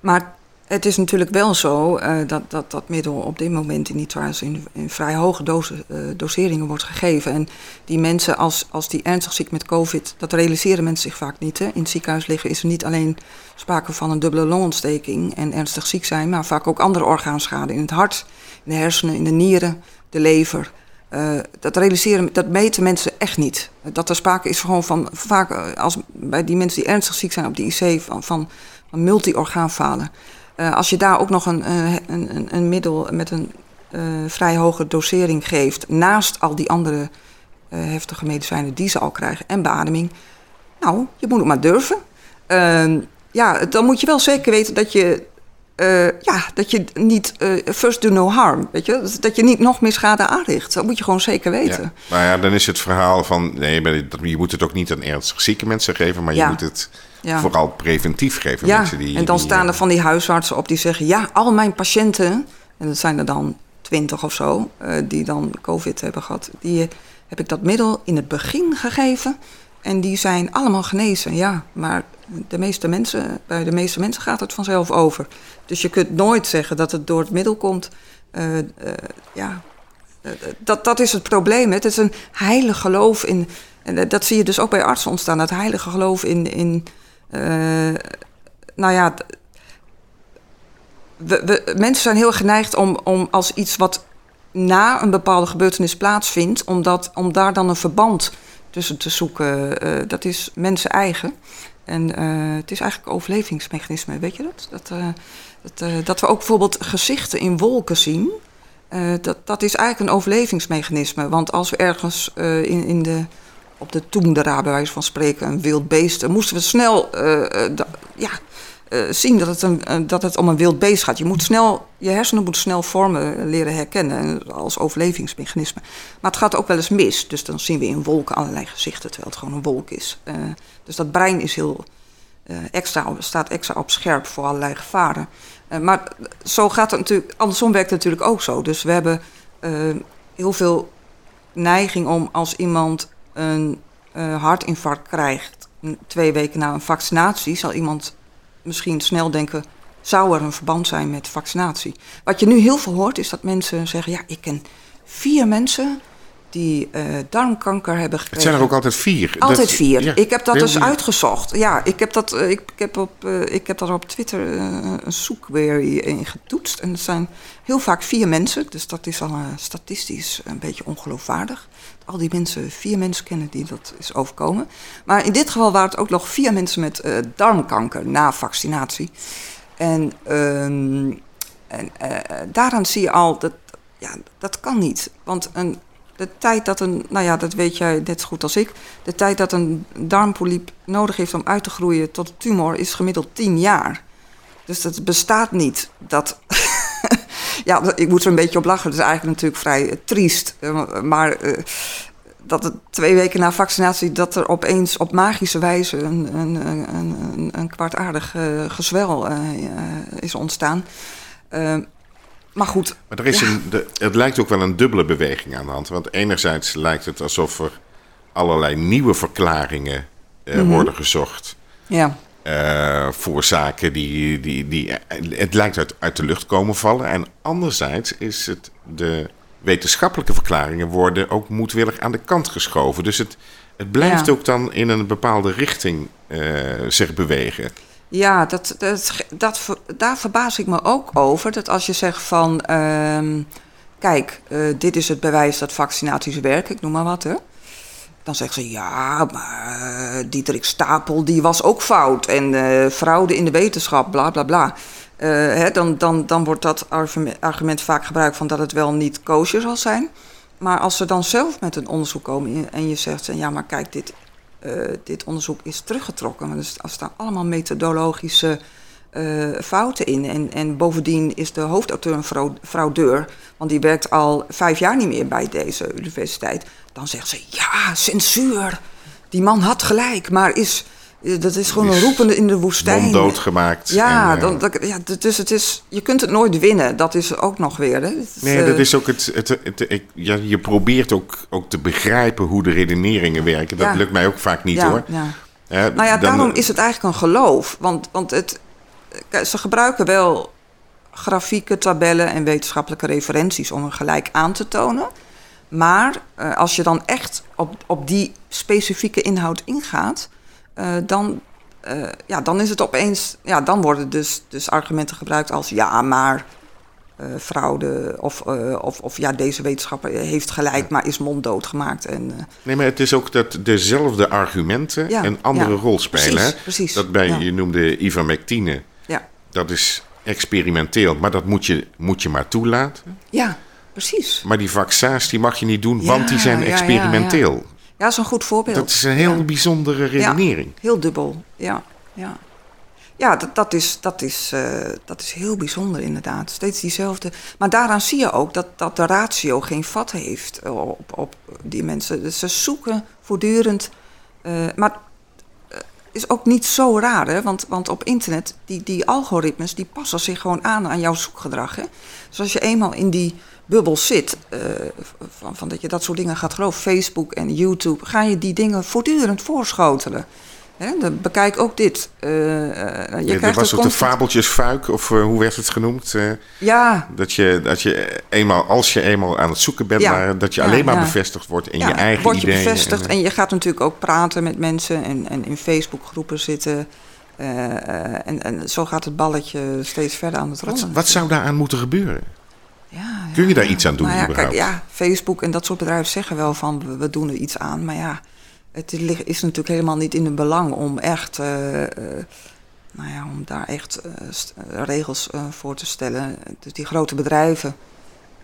maar het is natuurlijk wel zo eh, dat, dat dat middel op dit moment in trials in, vrij hoge eh, doseringen wordt gegeven. En die mensen, als, als die ernstig ziek met COVID, dat realiseren mensen zich vaak niet. Hè? In het ziekenhuis liggen is er niet alleen sprake van een dubbele longontsteking en ernstig ziek zijn, maar vaak ook andere orgaanschade in het hart, in de hersenen, in de nieren, de lever. Eh, dat realiseren, dat meten mensen echt niet. Dat er sprake is gewoon van, vaak eh, als bij die mensen die ernstig ziek zijn op de IC, van, van, multi-orgaanfalen. Eh, als je daar ook nog een, een, een, middel met een vrij hoge dosering geeft, naast al die andere heftige medicijnen die ze al krijgen en beademing, nou, je moet het maar durven. Ehm, ja, dan moet je wel zeker weten dat je, eh, ja, dat je niet eh, first do no harm, weet je, dat je niet nog meer schade aanricht. Dat moet je gewoon zeker weten. Ja. Maar ja, dan is het verhaal van... Nee, je moet het ook niet aan ernstig zieke mensen geven... maar je moet het Ja. vooral preventief geven. Ja, mensen die, en dan die, staan eh, er van die huisartsen op die zeggen: Ja, al mijn patiënten, en dat zijn er dan twintig of zo, die dan COVID hebben gehad, die heb ik dat middel in het begin gegeven. En die zijn allemaal genezen, ja. Maar de meeste mensen, bij de meeste mensen gaat het vanzelf over. Dus je kunt nooit zeggen dat het door het middel komt. Uh, uh, ja, uh, dat, dat is het probleem. Het is een heilig geloof in. En dat zie je dus ook bij artsen ontstaan. Dat heilige geloof in. in nou ja. We, we, mensen zijn heel geneigd om, om als iets wat na een bepaalde gebeurtenis plaatsvindt, om, dat, om daar dan een verband tussen te zoeken. Dat is mensen eigen. En uh, het is eigenlijk een overlevingsmechanisme, weet je dat? Dat, uh, dat, dat we ook bijvoorbeeld gezichten in wolken zien. dat, dat is eigenlijk een overlevingsmechanisme. Want als we ergens in, in de, op de toendera, bij wijze van spreken, een wild beest... moesten we snel ja, uh, zien dat het, een, uh, dat het om een wild beest gaat. Je, moet snel, je hersenen moeten snel vormen leren herkennen als overlevingsmechanisme. Maar het gaat ook wel eens mis. Dus dan zien we in wolken allerlei gezichten, terwijl het gewoon een wolk is. Dus dat brein is heel, extra, staat extra op scherp voor allerlei gevaren. maar zo gaat het natuurlijk, andersom werkt het natuurlijk ook zo. Dus we hebben heel veel neiging om als iemand een hartinfarct krijgt, twee weken na een vaccinatie, zal iemand misschien snel denken, zou er een verband zijn met vaccinatie? Wat je nu heel veel hoort is dat mensen zeggen, ja, ik ken vier mensen die uh, darmkanker hebben gekregen. Het zijn er ook altijd vier. Altijd dat, vier. Ja, ik heb dat dus uitgezocht. Ja, ik heb dat, uh, ik, ik, heb op, uh, ik heb dat op Twitter een zoekquery in getoetst. En het zijn heel vaak vier mensen. Dus dat is al statistisch een beetje ongeloofwaardig. Al die mensen, vier mensen kennen die dat is overkomen. Maar in dit geval waren het ook nog vier mensen met darmkanker na vaccinatie. En, ehm, en daaraan zie je al dat ja, dat kan niet. Want een de tijd dat een, nou ja, dat weet jij net zo goed als ik, de tijd dat een darmpoliep nodig heeft om uit te groeien tot tumor is gemiddeld 10 jaar. Dus dat bestaat niet. Dat, ja, ik moet er een beetje op lachen. Dat is eigenlijk natuurlijk vrij uh, triest. Uh, maar uh, dat het twee weken na vaccinatie, dat er opeens op magische wijze een, een, een, een, kwartaardig gezwel is ontstaan. Maar goed. Maar er is een, de, het lijkt ook wel een dubbele beweging aan de hand. Want enerzijds lijkt het alsof er allerlei nieuwe verklaringen uh, mm -hmm. worden gezocht. Ja. Uh, voor zaken die, die, die het lijkt uit, uit de lucht komen vallen. En anderzijds is het de wetenschappelijke verklaringen worden ook moedwillig aan de kant geschoven. Dus het, het blijft ja. ook dan in een bepaalde richting uh, zich bewegen. Ja, dat, dat, daar verbaas ik me ook over. Dat als je zegt van, uh, kijk, uh, dit is het bewijs dat vaccinaties werken, ik noem maar wat, hè. Dan zeggen ze, ja, maar uh, Dietrich Stapel, die was ook fout. En uh, fraude in de wetenschap, bla, bla, bla. Hè, dan, dan, dan wordt dat argument, vaak gebruikt van dat het wel niet kosher zal zijn. Maar als ze dan zelf met een onderzoek komen en je zegt, ja, maar kijk, dit uh, dit onderzoek is teruggetrokken. Want er staan allemaal methodologische uh, fouten in. En, en bovendien is de hoofdauteur een fraudeur, want die werkt al vijf jaar niet meer bij deze universiteit. Dan zegt ze: ja, censuur. Die man had gelijk, maar is dat is gewoon een roepende in de woestijn. doodgemaakt. Ja, en, dan, dat, ja, dus het is, je kunt het nooit winnen. Dat is ook nog weer. Hè. Nee, dat is ook het. het, het, het ja, je probeert ook, ook te begrijpen hoe de redeneringen werken. Dat ja. lukt mij ook vaak niet ja, hoor. Ja. Nou ja, dan, daarom is het eigenlijk een geloof. Want, want het, ze gebruiken wel grafieken, tabellen en wetenschappelijke referenties om een gelijk aan te tonen. Maar uh, als je dan echt op, op die specifieke inhoud ingaat uh, dan, uh, ja, dan is het opeens, ja, dan worden dus, dus argumenten gebruikt als ja, maar uh, fraude of, of, of ja, deze wetenschapper heeft gelijk, maar is monddood gemaakt. En, nee, maar het is ook dat dezelfde argumenten ja, een andere ja, rol spelen. Precies, hè? precies. Dat bij, je noemde ivermectine, ja. dat is experimenteel, maar dat moet je, moet je maar toelaten. Ja, precies. Maar die vaccins die mag je niet doen, want die zijn experimenteel. Ja, dat is een goed voorbeeld. Dat is een heel ja. bijzondere redenering. Ja, heel dubbel, ja. Ja, ja dat, dat, is, dat, is, uh, dat is heel bijzonder inderdaad. Steeds diezelfde. Maar daaraan zie je ook dat, dat de ratio geen vat heeft op, op die mensen. Dus ze zoeken voortdurend... Uh, maar is ook niet zo raar, hè? Want, want op internet, die, die algoritmes, die passen zich gewoon aan aan jouw zoekgedrag. Hè? Dus als je eenmaal in die bubbel zit, uh, van, van, dat je dat soort dingen gaat geloven, Facebook en YouTube, ga je die dingen voortdurend voorschotelen. Hè, bekijk ook dit. Uh, je ja, krijgt was het de fabeltjesfuik, of uh, hoe werd het genoemd? Ja. Dat je, dat je eenmaal, als je eenmaal aan het zoeken bent, ja. maar dat je alleen maar bevestigd wordt in je eigen word je ideeën. bevestigd en, en, je gaat natuurlijk ook praten met mensen en, en in Facebookgroepen zitten. en, en zo gaat het balletje steeds verder aan het rollen. Wat, wat zou daaraan moeten gebeuren? Ja, Kun je daar iets aan doen? Ja, kijk, ja, Facebook en dat soort bedrijven zeggen wel van we, doen er iets aan, maar ja het is natuurlijk helemaal niet in hun belang om echt, uh, nou ja, om daar echt uh, regels voor te stellen. Dus die grote bedrijven,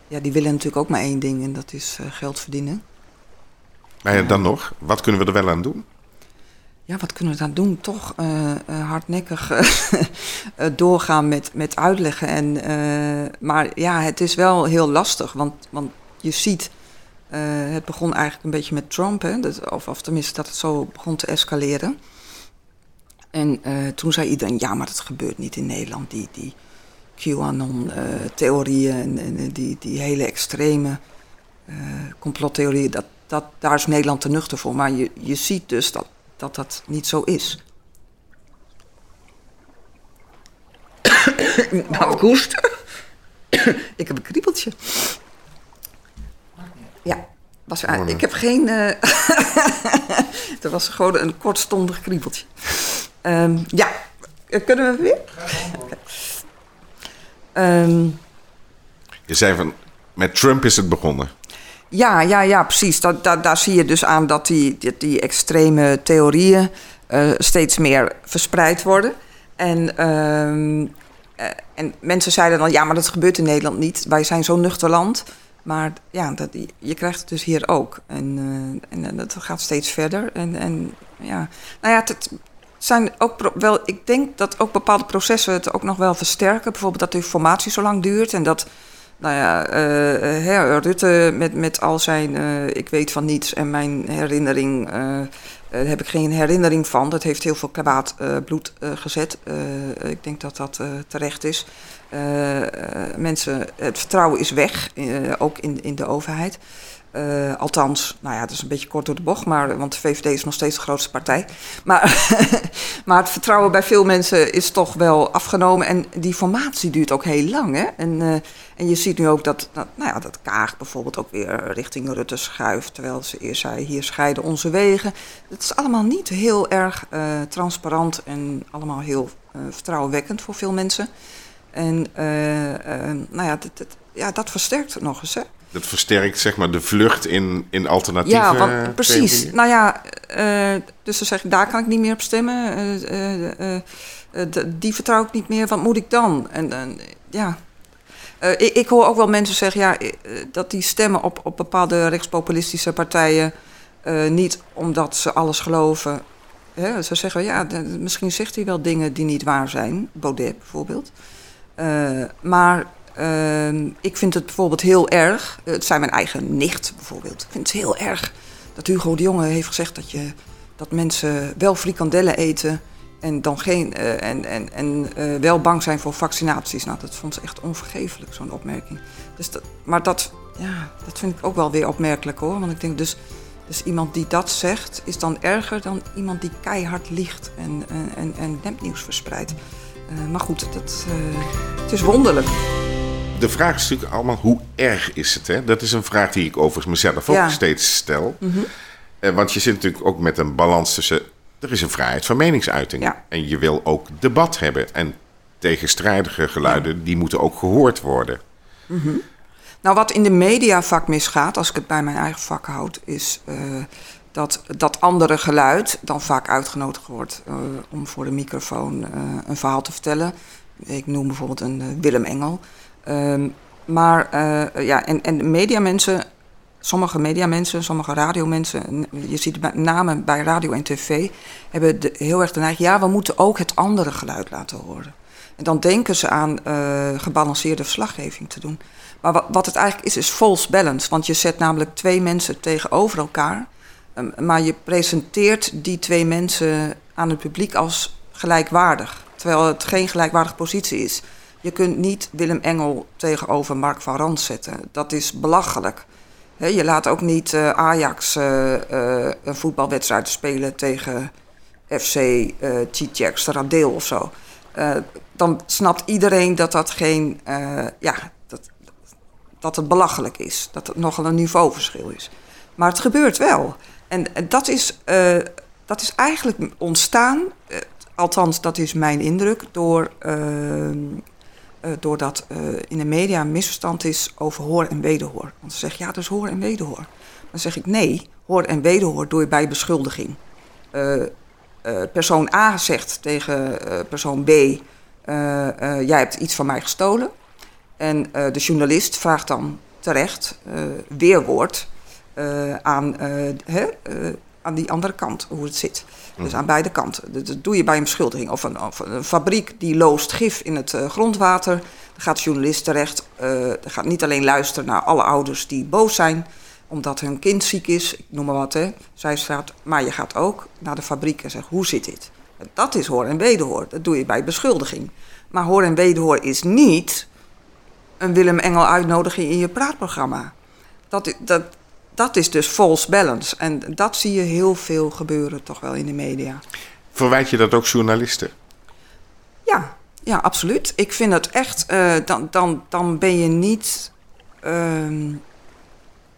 ja, die willen natuurlijk ook maar één ding en dat is geld verdienen. Maar ja, dan nog, wat kunnen we er wel aan doen? Ja, wat kunnen we dan doen? Toch hardnekkig doorgaan met, met uitleggen. En, maar ja, het is wel heel lastig, want, want je ziet het begon eigenlijk een beetje met Trump, hè, of, of tenminste dat het zo begon te escaleren. En toen zei iedereen, ja, maar dat gebeurt niet in Nederland. Die, die QAnon-theorieën en, en, die, die hele extreme complottheorieën, dat, dat, daar is Nederland te nuchter voor. Maar je, je ziet dus dat, dat dat niet zo is. nou, ik hoest. ik heb een kriebeltje. Ja, was, ik heb geen. Uh, er was gewoon een kortstondig kriebeltje. Um, ja, eh, kunnen we weer? Um, je zei van. Met Trump is het begonnen. Ja, ja, ja, precies. Dat, dat, daar zie je dus aan dat die, die, extreme theorieën uh, steeds meer verspreid worden. En, um, uh, en mensen zeiden dan: ja, maar dat gebeurt in Nederland niet. Wij zijn zo'n nuchter land. Maar ja, dat, je krijgt het dus hier ook. En, uh, en dat gaat steeds verder. En, en ja, nou ja, het, zijn ook wel. Ik denk dat ook bepaalde processen het ook nog wel versterken. Bijvoorbeeld dat de informatie zo lang duurt en dat. Nou ja, uh, Rutte met, met al zijn uh, ik weet van niets en mijn herinnering eh, heb ik geen herinnering van. Dat heeft heel veel kwaad bloed gezet. ik denk dat dat terecht is. mensen, het vertrouwen is weg, ook in, in de overheid. Uh, althans, nou ja, dat is een beetje kort door de bocht, maar, want de VVD is nog steeds de grootste partij. Maar, maar het vertrouwen bij veel mensen is toch wel afgenomen. En die formatie duurt ook heel lang. Hè? En, uh, en je ziet nu ook dat, dat, nou ja, dat Kaag bijvoorbeeld ook weer richting Rutte schuift. Terwijl ze eerst zei, hier scheiden onze wegen. Het is allemaal niet heel erg uh, transparant en allemaal heel vertrouwenwekkend voor veel mensen. En nou ja, ja, dat versterkt het nog eens. Hè? Dat versterkt zeg maar de vlucht in, in alternatieve Ja, want, precies. Nou ja, uh, dus ze zeggen, daar kan ik niet meer op stemmen. Uh, uh, die vertrouw ik niet meer, wat moet ik dan? En ja, ik, ik, hoor ook wel mensen zeggen ja, dat die stemmen op, op bepaalde rechtspopulistische partijen niet omdat ze alles geloven. Hè? Ze zeggen ja, misschien zegt hij wel dingen die niet waar zijn, Baudet bijvoorbeeld. maar uh, ik vind het bijvoorbeeld heel erg, het zijn mijn eigen nicht bijvoorbeeld. Ik vind het heel erg dat Hugo de Jonge heeft gezegd dat, je, dat mensen wel frikandellen eten en, dan geen, uh, en, en, en uh, wel bang zijn voor vaccinaties. Nou, dat vond ze echt onvergeeflijk, zo'n opmerking. Dus dat, maar dat, ja, dat vind ik ook wel weer opmerkelijk hoor. Want ik denk dus, dus iemand die dat zegt, is dan erger dan iemand die keihard liegt en, en, en, en nepnieuws verspreidt. Uh, maar goed, dat, het is wonderlijk de vraag is natuurlijk allemaal hoe erg is het? Hè? Dat is een vraag die ik overigens mezelf ook steeds stel. Mm want je zit natuurlijk ook met een balans tussen... Er is een vrijheid van meningsuiting. En je wil ook debat hebben. En tegenstrijdige geluiden, die moeten ook gehoord worden. Mm -hmm. Nou, wat in de media vaak misgaat, als ik het bij mijn eigen vak houd... is uh, dat dat andere geluid dan vaak uitgenodigd wordt... Uh, om voor de microfoon uh, een verhaal te vertellen. Ik noem bijvoorbeeld een Willem Engel... Um, maar uh, ja, en, en mediamensen, sommige mediamensen, sommige radiomensen, je ziet met name bij radio en tv, hebben heel erg de neiging, ja, we moeten ook het andere geluid laten horen. En dan denken ze aan uh, gebalanceerde verslaggeving te doen. Maar wat, wat, het eigenlijk is, is false balance. Want je zet namelijk twee mensen tegenover elkaar. Um, maar je presenteert die twee mensen aan het publiek als gelijkwaardig. Terwijl het geen gelijkwaardige positie is. Je kunt niet Willem Engel tegenover Mark van Rand zetten. Dat is belachelijk. je laat ook niet uh, Ajax uh, uh, een voetbalwedstrijd spelen tegen FC uh, Tjitjek, of zo. dan snapt iedereen dat dat geen. ja, dat, dat het belachelijk is. Dat het nogal een niveauverschil is. Maar het gebeurt wel. En dat is, dat is eigenlijk ontstaan althans, dat is mijn indruk, door, uh, doordat uh, in de media een misverstand is over hoor en wederhoor. Want ze zeggen ja, dus hoor en wederhoor. Dan zeg ik nee, hoor en wederhoor doe je bij beschuldiging. persoon A zegt tegen persoon B: Jij hebt iets van mij gestolen. En de journalist vraagt dan terecht weerwoord aan, aan die andere kant, hoe het zit. Dus mhm. aan beide kanten. Dat doe je bij een beschuldiging. Of een, of een fabriek die loost gif in het uh, grondwater. Dan gaat de journalist terecht. Uh, gaat niet alleen luisteren naar alle ouders die boos zijn omdat hun kind ziek is, ik noem maar wat, hè, zij staat. Maar je gaat ook naar de fabriek en zegt: hoe zit dit? Dat is hoor en wederhoor. Dat doe je bij beschuldiging. Maar hoor en wederhoor is niet een Willem Engel uitnodiging in je praatprogramma. Dat, dat, dat is dus false balance. En dat zie je heel veel gebeuren toch wel in de media. Verwijt je dat ook journalisten? Ja, ja absoluut. Ik vind het echt, uh, dan, dan, dan ben je niet, uh,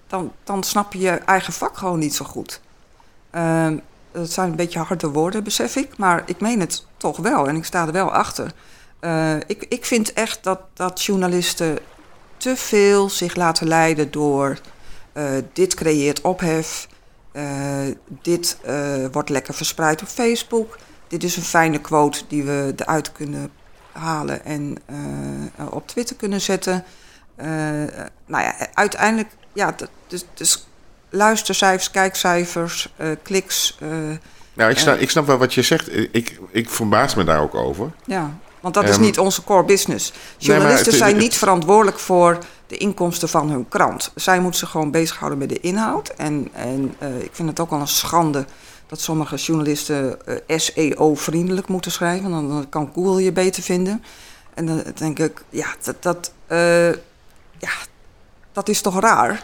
dan, dan snap je je eigen vak gewoon niet zo goed. Uh, dat zijn een beetje harde woorden, besef ik, maar ik meen het toch wel en ik sta er wel achter. Uh, ik, ik vind echt dat, dat journalisten te veel zich laten leiden door dit creëert ophef. Uh, dit uh, wordt lekker verspreid op Facebook. Dit is een fijne quote die we eruit kunnen halen en op Twitter kunnen zetten. nou ja, uiteindelijk, ja, dus, dus luistercijfers, kijkcijfers, kliks. nou, ik snap, ik snap wel wat je zegt. Ik, ik verbaas me daar ook over. Ja, want dat is um, niet onze core business. Journalisten nee, zijn niet verantwoordelijk voor de inkomsten van hun krant. Zij moeten zich gewoon bezighouden met de inhoud. En, en uh, ik vind het ook al een schande dat sommige journalisten uh, SEO-vriendelijk moeten schrijven. Dan, dan, kan Google je beter vinden. En dan denk ik, ja, dat, dat, uh, ja, dat is toch raar?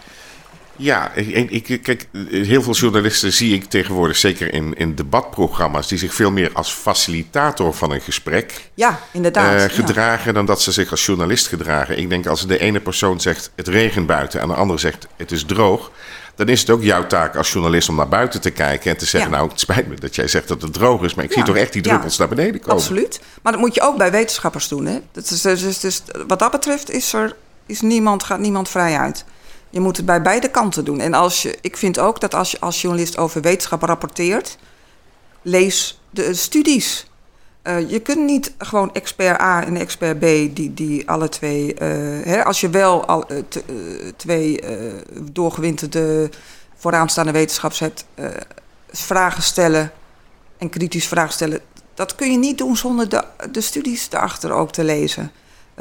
Ja, ik, ik, kijk, heel veel journalisten zie ik tegenwoordig, zeker in, in debatprogramma's, die zich veel meer als facilitator van een gesprek ja, inderdaad, uh, gedragen dan dat ze zich als journalist gedragen. Ik denk als de ene persoon zegt het regent buiten en de andere zegt het is droog, dan is het ook jouw taak als journalist om naar buiten te kijken en te zeggen: Nou, het spijt me dat jij zegt dat het droog is, maar ik zie toch echt die druppels naar beneden komen. Absoluut. Maar dat moet je ook bij wetenschappers doen. Hè? Dat is, dus, dus, dus, wat dat betreft is er is niemand, gaat niemand vrij uit. Je moet het bij beide kanten doen. En als je, ik vind ook dat als je als journalist over wetenschap rapporteert, lees de studies. Uh, je kunt niet gewoon expert A en expert B, die, die alle twee. Uh, hè, als je wel al, uh, twee doorgewinterde vooraanstaande wetenschappers hebt, vragen stellen en kritisch vragen stellen. Dat kun je niet doen zonder de, de studies erachter ook te lezen.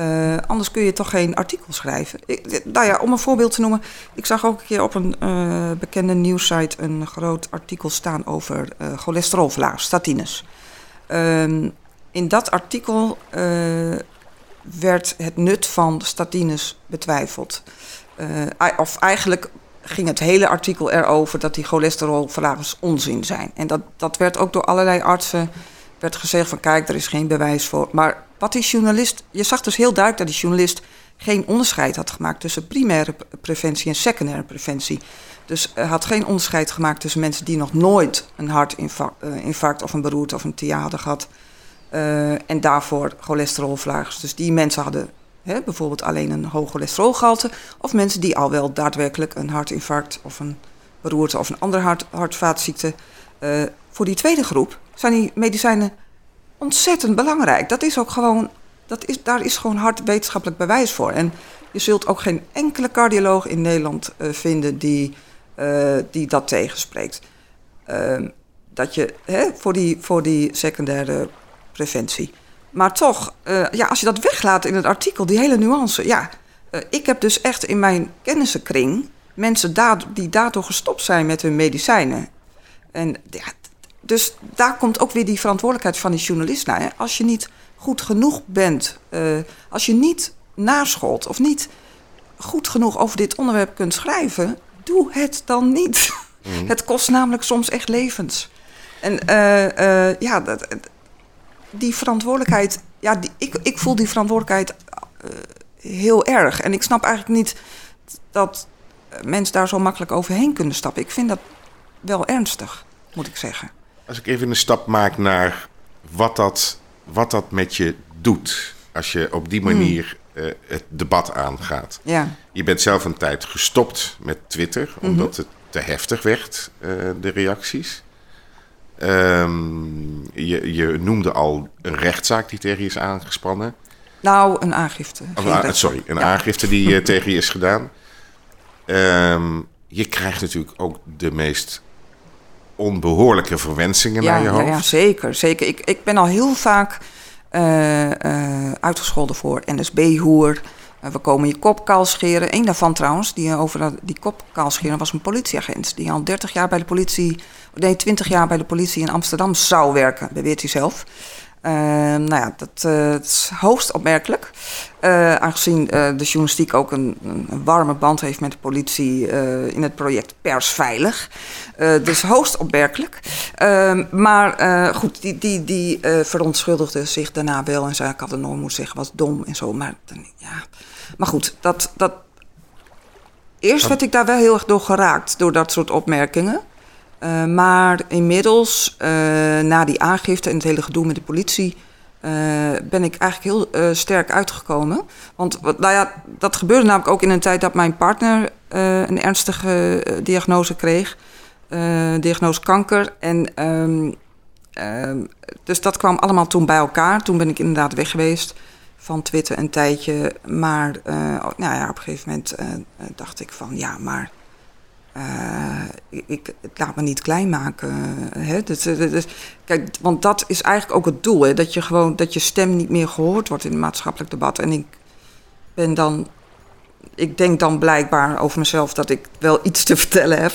Uh, anders kun je toch geen artikel schrijven. Ik, nou ja, om een voorbeeld te noemen. Ik zag ook een keer op een uh, bekende nieuwssite een groot artikel staan over uh, statines. Ehm, in dat artikel werd het nut van statines betwijfeld. of eigenlijk ging het hele artikel erover dat die cholesterolverlagers onzin zijn. En dat, dat werd ook door allerlei artsen werd gezegd van kijk, er is geen bewijs voor. Maar wat die journalist, je zag dus heel duidelijk dat die journalist geen onderscheid had gemaakt tussen primaire preventie en secundaire preventie. Dus had geen onderscheid gemaakt tussen mensen die nog nooit een hartinfarct eh, of een beroerte of een TIA hadden gehad. Uh, en daarvoor cholesterolverlagers. Dus die mensen hadden hè, bijvoorbeeld alleen een hoog cholesterolgehalte. Of mensen die al wel daadwerkelijk een hartinfarct of een beroerte of een andere hart, hartvaatziekte. Uh, voor die tweede groep zijn die medicijnen ontzettend belangrijk. Dat is ook gewoon, dat is, daar is gewoon hard wetenschappelijk bewijs voor. En je zult ook geen enkele cardioloog in Nederland uh, vinden die, uh, die dat tegenspreekt. Uh, dat je hè, voor, die, voor die secundaire preventie. Maar toch, eh, ja, als je dat weglaat in het artikel, die hele nuance. Ja, ik heb dus echt in mijn kennissenkring mensen die daardoor gestopt zijn met hun medicijnen. En ja, dus daar komt ook weer die verantwoordelijkheid van die journalist naar. Hè? Als je niet goed genoeg bent, uh, als je niet nascholt of niet goed genoeg over dit onderwerp kunt schrijven, doe het dan niet. Mhm. Het kost namelijk soms echt levens. En uh, uh, ja, dat, die verantwoordelijkheid, ja, die, ik, ik voel die verantwoordelijkheid heel erg. En ik snap eigenlijk niet dat mensen daar zo makkelijk overheen kunnen stappen. Ik vind dat wel ernstig, moet ik zeggen. Als ik even een stap maak naar wat dat, wat dat met je doet. Als je op die manier hmm. uh, het debat aangaat. Ja. Je bent zelf een tijd gestopt met Twitter, mhm. omdat het te heftig werd, uh, de reacties. Um, je, je noemde al een rechtszaak die tegen je is aangespannen. Nou, een aangifte. Oh, sorry, een aangifte die uh, tegen je is gedaan. Um, je krijgt natuurlijk ook de meest onbehoorlijke verwensingen ja, naar je hoofd. Ja, ja zeker. zeker. Ik, ik ben al heel vaak uh, uh, uitgescholden voor NSB-hoer. Uh, we komen je kop kaal scheren. Eén daarvan trouwens, die over die kop kaal scheren, was een politieagent. Die al 30 jaar bij de politie, nee, 20 jaar bij de politie in Amsterdam zou werken, beweert hij zelf. Uh, nou ja, dat, uh, is hoogst opmerkelijk. Uh, aangezien de journalistiek ook een, een, warme band heeft met de politie in het project Persveilig. dus hoogst opmerkelijk. Ehm, maar goed, die, die, die verontschuldigde zich daarna wel en zei: Ik had het nooit moeten zeggen, was dom en zo. Maar, ja. maar goed, dat, dat. Eerst werd ik daar wel heel erg door geraakt, door dat soort opmerkingen. Uh, maar inmiddels, uh, na die aangifte en het hele gedoe met de politie, uh, ben ik eigenlijk heel sterk uitgekomen. Want nou ja, dat gebeurde namelijk ook in een tijd dat mijn partner een ernstige diagnose kreeg. diagnose kanker. En um, dus dat kwam allemaal toen bij elkaar. Toen ben ik inderdaad weg geweest van Twitter een tijdje. Maar nou ja, op een gegeven moment dacht ik van ja, maar uh, ik, laat me niet klein maken. Hè? Dus, dus, kijk, want dat is eigenlijk ook het doel. Hè? Dat je gewoon dat je stem niet meer gehoord wordt in het maatschappelijk debat. En ik ben dan. Ik denk dan blijkbaar over mezelf dat ik wel iets te vertellen heb.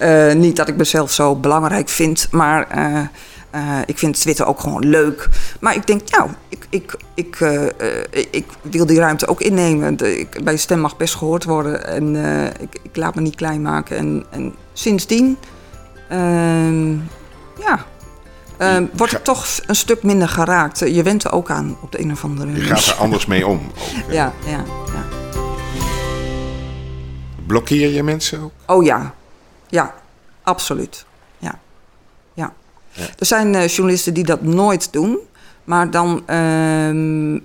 uh, niet dat ik mezelf zo belangrijk vind, maar. Uh, ik vind Twitter ook gewoon leuk. Maar ik denk, nou, ik, ik, ik, uh, ik wil die ruimte ook innemen. De, ik, bij stem mag best gehoord worden. En ik, ik, laat me niet klein maken. En, en sindsdien, ehm, ja, ehm, wordt het toch een stuk minder geraakt. Je went er ook aan op de een of andere manier. Je gaat er anders mee om. Ook, ja, ja, ja. Blokkeer je mensen ook? Oh ja, ja, absoluut. Er zijn uh, journalisten die dat nooit doen, maar dan, uh,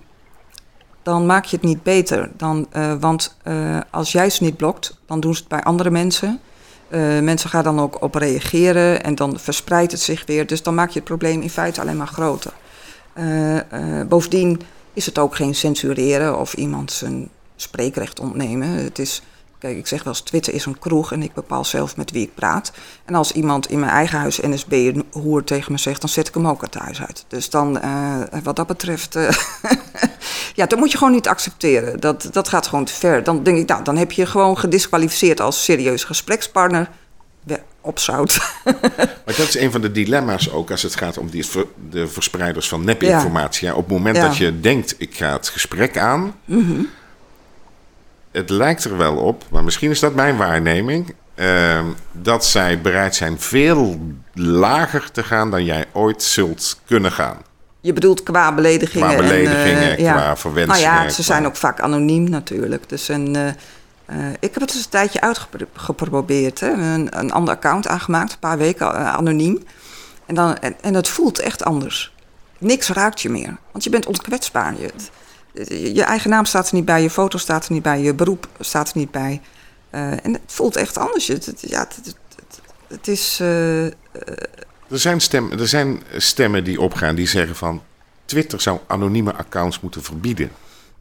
dan maak je het niet beter. Dan, uh, want uh, als jij ze niet blokt, dan doen ze het bij andere mensen. mensen gaan dan ook op reageren en dan verspreidt het zich weer. Dus dan maak je het probleem in feite alleen maar groter. bovendien is het ook geen censureren of iemand zijn spreekrecht ontnemen. Het is Kijk, ik zeg wel eens, Twitter is een kroeg en ik bepaal zelf met wie ik praat. En als iemand in mijn eigen huis NSB een hoer tegen me zegt, dan zet ik hem ook het huis uit. Dus dan, uh, wat dat betreft, uh, ja, dat moet je gewoon niet accepteren. Dat, dat gaat gewoon te ver. Dan denk ik, nou, dan heb je gewoon gedisqualificeerd als serieus gesprekspartner opzout. maar dat is een van de dilemma's ook als het gaat om die, de verspreiders van nepinformatie. Ja. op het moment dat je denkt, ik ga het gesprek aan... Mm het lijkt er wel op, maar misschien is dat mijn waarneming. Uh, dat zij bereid zijn veel lager te gaan dan jij ooit zult kunnen gaan. Je bedoelt qua beledigingen. Qua beledigingen, en, uh, qua ja. verwensingen. Nou ja, ze zijn ook vaak anoniem natuurlijk. Dus een, uh, ik heb het dus een tijdje uitgeprobeerd. Hè. Een, een ander account aangemaakt, een paar weken anoniem. En, dan, en, en het voelt echt anders. Niks raakt je meer, want je bent onkwetsbaar. Je, je eigen naam staat er niet bij, je foto staat er niet bij, je beroep staat er niet bij. Uh, en het voelt echt anders. Het, het ja, het, het is. Uh, er, zijn stemmen, er zijn stemmen die opgaan die zeggen van. Twitter zou anonieme accounts moeten verbieden.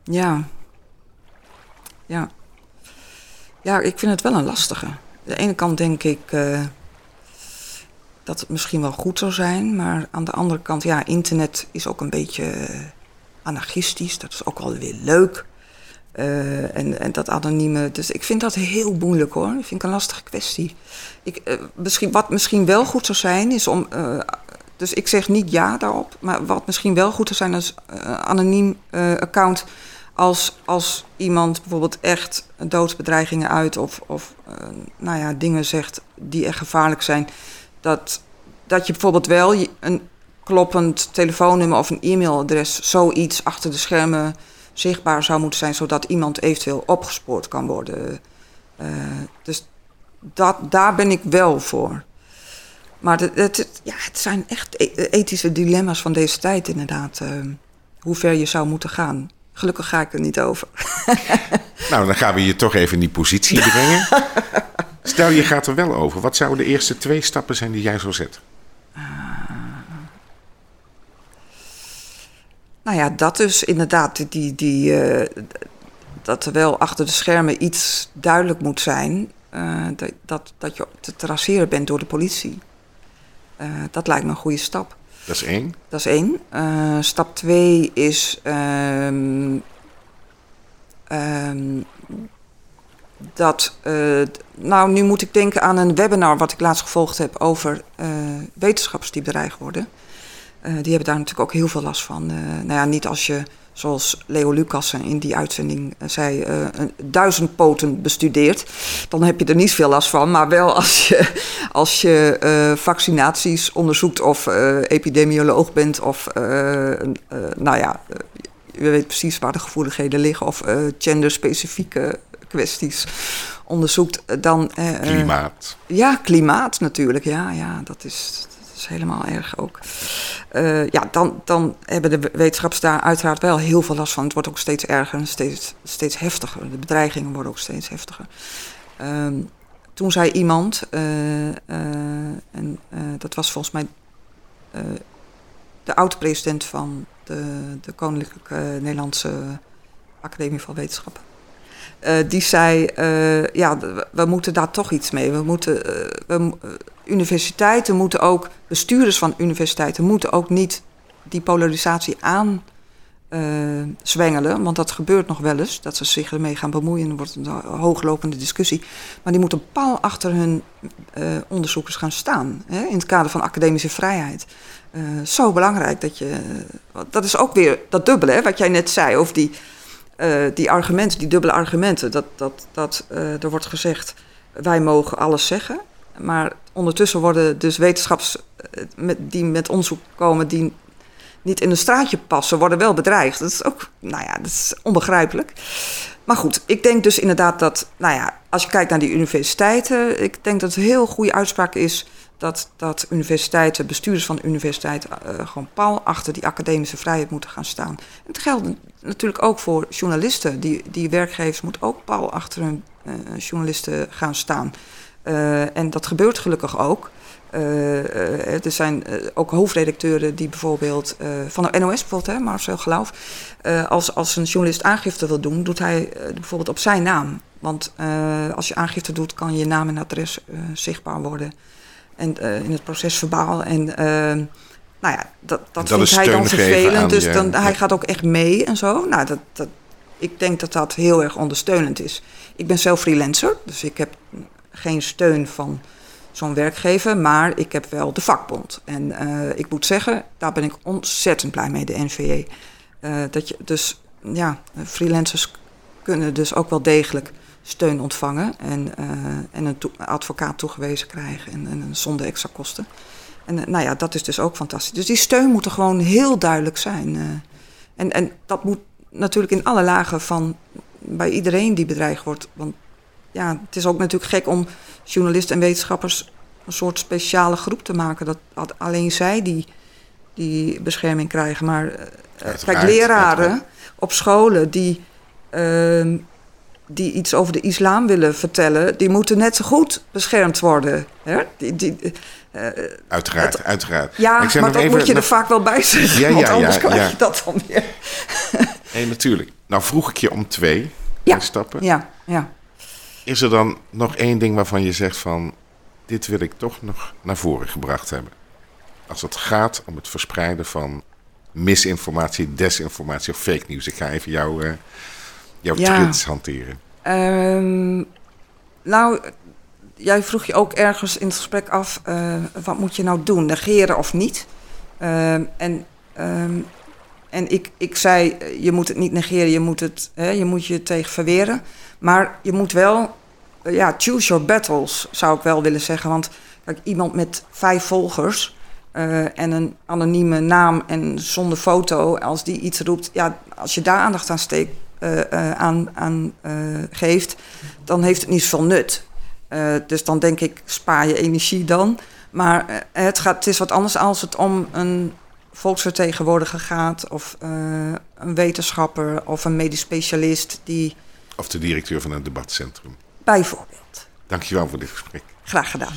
Ja. Ja. Ja, ik vind het wel een lastige. Aan de ene kant denk ik uh, dat het misschien wel goed zou zijn, maar aan de andere kant, ja, internet is ook een beetje anarchistisch. Dat is ook wel weer leuk. Eh, en, en dat anonieme. Dus ik vind dat heel moeilijk hoor. Ik vind ik een lastige kwestie. Ik, eh, misschien, wat misschien wel goed zou zijn, is om. eh, dus ik zeg niet ja daarop. Maar wat misschien wel goed zou zijn, eh, anoniem account. Als, als iemand bijvoorbeeld echt doodsbedreigingen uit of, of nou ja, dingen zegt die echt gevaarlijk zijn. Dat, dat je bijvoorbeeld wel een kloppend telefoonnummer of een e-mailadres, zoiets achter de schermen zichtbaar zou moeten zijn, zodat iemand eventueel opgespoord kan worden. Eh, dus dat, daar ben ik wel voor. Maar het, het, ja, het zijn echt e- ethische dilemma's van deze tijd, inderdaad. eh, hoe ver je zou moeten gaan. Gelukkig ga ik er niet over. Nou, dan gaan we je toch even in die positie brengen. Stel, je gaat er wel over. Wat zouden de eerste twee stappen zijn die jij zou zetten? Nou ja, dat dus inderdaad, die, die, eh, dat er wel achter de schermen iets duidelijk moet zijn. eh, dat, dat, dat je te traceren bent door de politie. Eh, dat lijkt me een goede stap. Dat is één. Dat is één. Stap twee is. ehm, ehm, dat. nou, nu moet ik denken aan een webinar wat ik laatst gevolgd heb over wetenschappers die bedreigd worden. Eh, die hebben daar natuurlijk ook heel veel last van. Eh, nou ja, niet als je, zoals Leo Lucassen in die uitzending eh, zei, een duizend poten bestudeert. Dan heb je er niet veel last van. Maar wel als je, als je vaccinaties onderzoekt of epidemioloog bent of, nou ja, je weet precies waar de gevoeligheden liggen of genderspecifieke kwesties onderzoekt, dan... Klimaat. ja, klimaat natuurlijk. Ja, ja dat, is, helemaal erg ook. Eh, ja, dan, dan hebben de wetenschappers daar uiteraard wel heel veel last van. Het wordt ook steeds erger en steeds, steeds heftiger. De bedreigingen worden ook steeds heftiger. Ehm, toen zei iemand, eh, eh, en dat was volgens mij de oud-president van de, de Koninklijke Nederlandse Academie van Wetenschappen. Eh, die zei, eh, ja, we, moeten daar toch iets mee. We moeten, eh, universiteiten moeten ook, bestuurders van universiteiten moeten ook niet die polarisatie aan eh, zwengelen. Want dat gebeurt nog wel eens, dat ze zich ermee gaan bemoeien. Dan wordt een hooglopende discussie. Maar die moeten paal achter hun onderzoekers gaan staan. Hè, in het kader van academische vrijheid. Zo belangrijk dat je. dat is ook weer dat dubbele, hè, wat jij net zei over die, eh, die argumenten, die dubbele argumenten. Dat, dat, dat eh, er wordt gezegd: wij mogen alles zeggen. Maar ondertussen worden dus wetenschappers eh, die met onderzoek komen, die niet in een straatje passen, worden wel bedreigd. Dat is ook, nou ja, dat is onbegrijpelijk. Maar goed, ik denk dus inderdaad dat, nou ja, als je kijkt naar die universiteiten, ik denk dat het een heel goede uitspraak is dat, dat universiteiten, bestuurders van universiteiten, eh, gewoon paal achter die academische vrijheid moeten gaan staan. Het geldt natuurlijk ook voor journalisten. Die, die werkgevers moeten ook paal achter hun eh, journalisten gaan staan. Eh, en dat gebeurt gelukkig ook. Eh, er zijn ook hoofdredacteuren die bijvoorbeeld, van de NOS bijvoorbeeld, hè, Marcel Geloof, als, als een journalist aangifte wil doen, doet hij bijvoorbeeld op zijn naam. Want als je aangifte doet, kan je naam en adres zichtbaar worden. En in het proces verbaal. En nou ja, dat, dat, dat vindt hij dan vervelend. Dus je- dan, hij gaat ook echt mee en zo. Nou, dat, dat, ik denk dat dat heel erg ondersteunend is. Ik ben zelf freelancer, dus ik heb geen steun van zo'n werkgever, maar ik heb wel de vakbond. En eh, ik moet zeggen, daar ben ik ontzettend blij mee, de NVA. Eh, dat je dus, ja, freelancers kunnen dus ook wel degelijk steun ontvangen en, eh, en een advocaat toegewezen krijgen en, en zonder extra kosten. En eh, nou ja, dat is dus ook fantastisch. Dus die steun moet er gewoon heel duidelijk zijn. eh. en, en dat moet natuurlijk in alle lagen van bij iedereen die bedreigd wordt. Want ja, het is ook natuurlijk gek om journalisten en wetenschappers een soort speciale groep te maken. Dat alleen zij die, die bescherming krijgen. Maar eh, Uiteraard, kijk, leraren uiteraard. op scholen die, ehm, die iets over de islam willen vertellen, die moeten net zo goed beschermd worden. Hè? Die, die, eh, Uiteraard, uiteraard. ja, Ik maar dat even moet je er vaak wel bij zeggen. Ja, anders ja, krijg je dat dan weer. Nee, natuurlijk. Nou vroeg ik je om twee stappen. Ja, ja. Is er dan nog één ding waarvan je zegt van... dit wil ik toch nog naar voren gebracht hebben? Als het gaat om het verspreiden van misinformatie, desinformatie of fake nieuws. Ik ga even jou, jouw Ja. trits hanteren? Ehm, nou, jij vroeg je ook ergens in het gesprek af, eh, wat moet je nou doen, negeren of niet? Ehm, en ehm, en ik, ik zei, eh, je moet het niet negeren, je moet, het, hè, je moet je tegen verweren. Maar je moet wel, eh, ja, choose your battles, zou ik wel willen zeggen. Want iemand met vijf volgers eh, en een anonieme naam en zonder foto, als die iets roept, ja, als je daar aandacht aan steekt, eh, eh, aan, aan eh, geeft, dan heeft het niet zoveel nut. Eh, dus dan denk ik, spaar je energie dan. Maar eh, het, gaat, het is wat anders als het om een volksvertegenwoordiger gaat... of eh, een wetenschapper of een medisch specialist die Of de directeur van een debatcentrum. bijvoorbeeld... Dankjewel voor dit gesprek. Graag gedaan.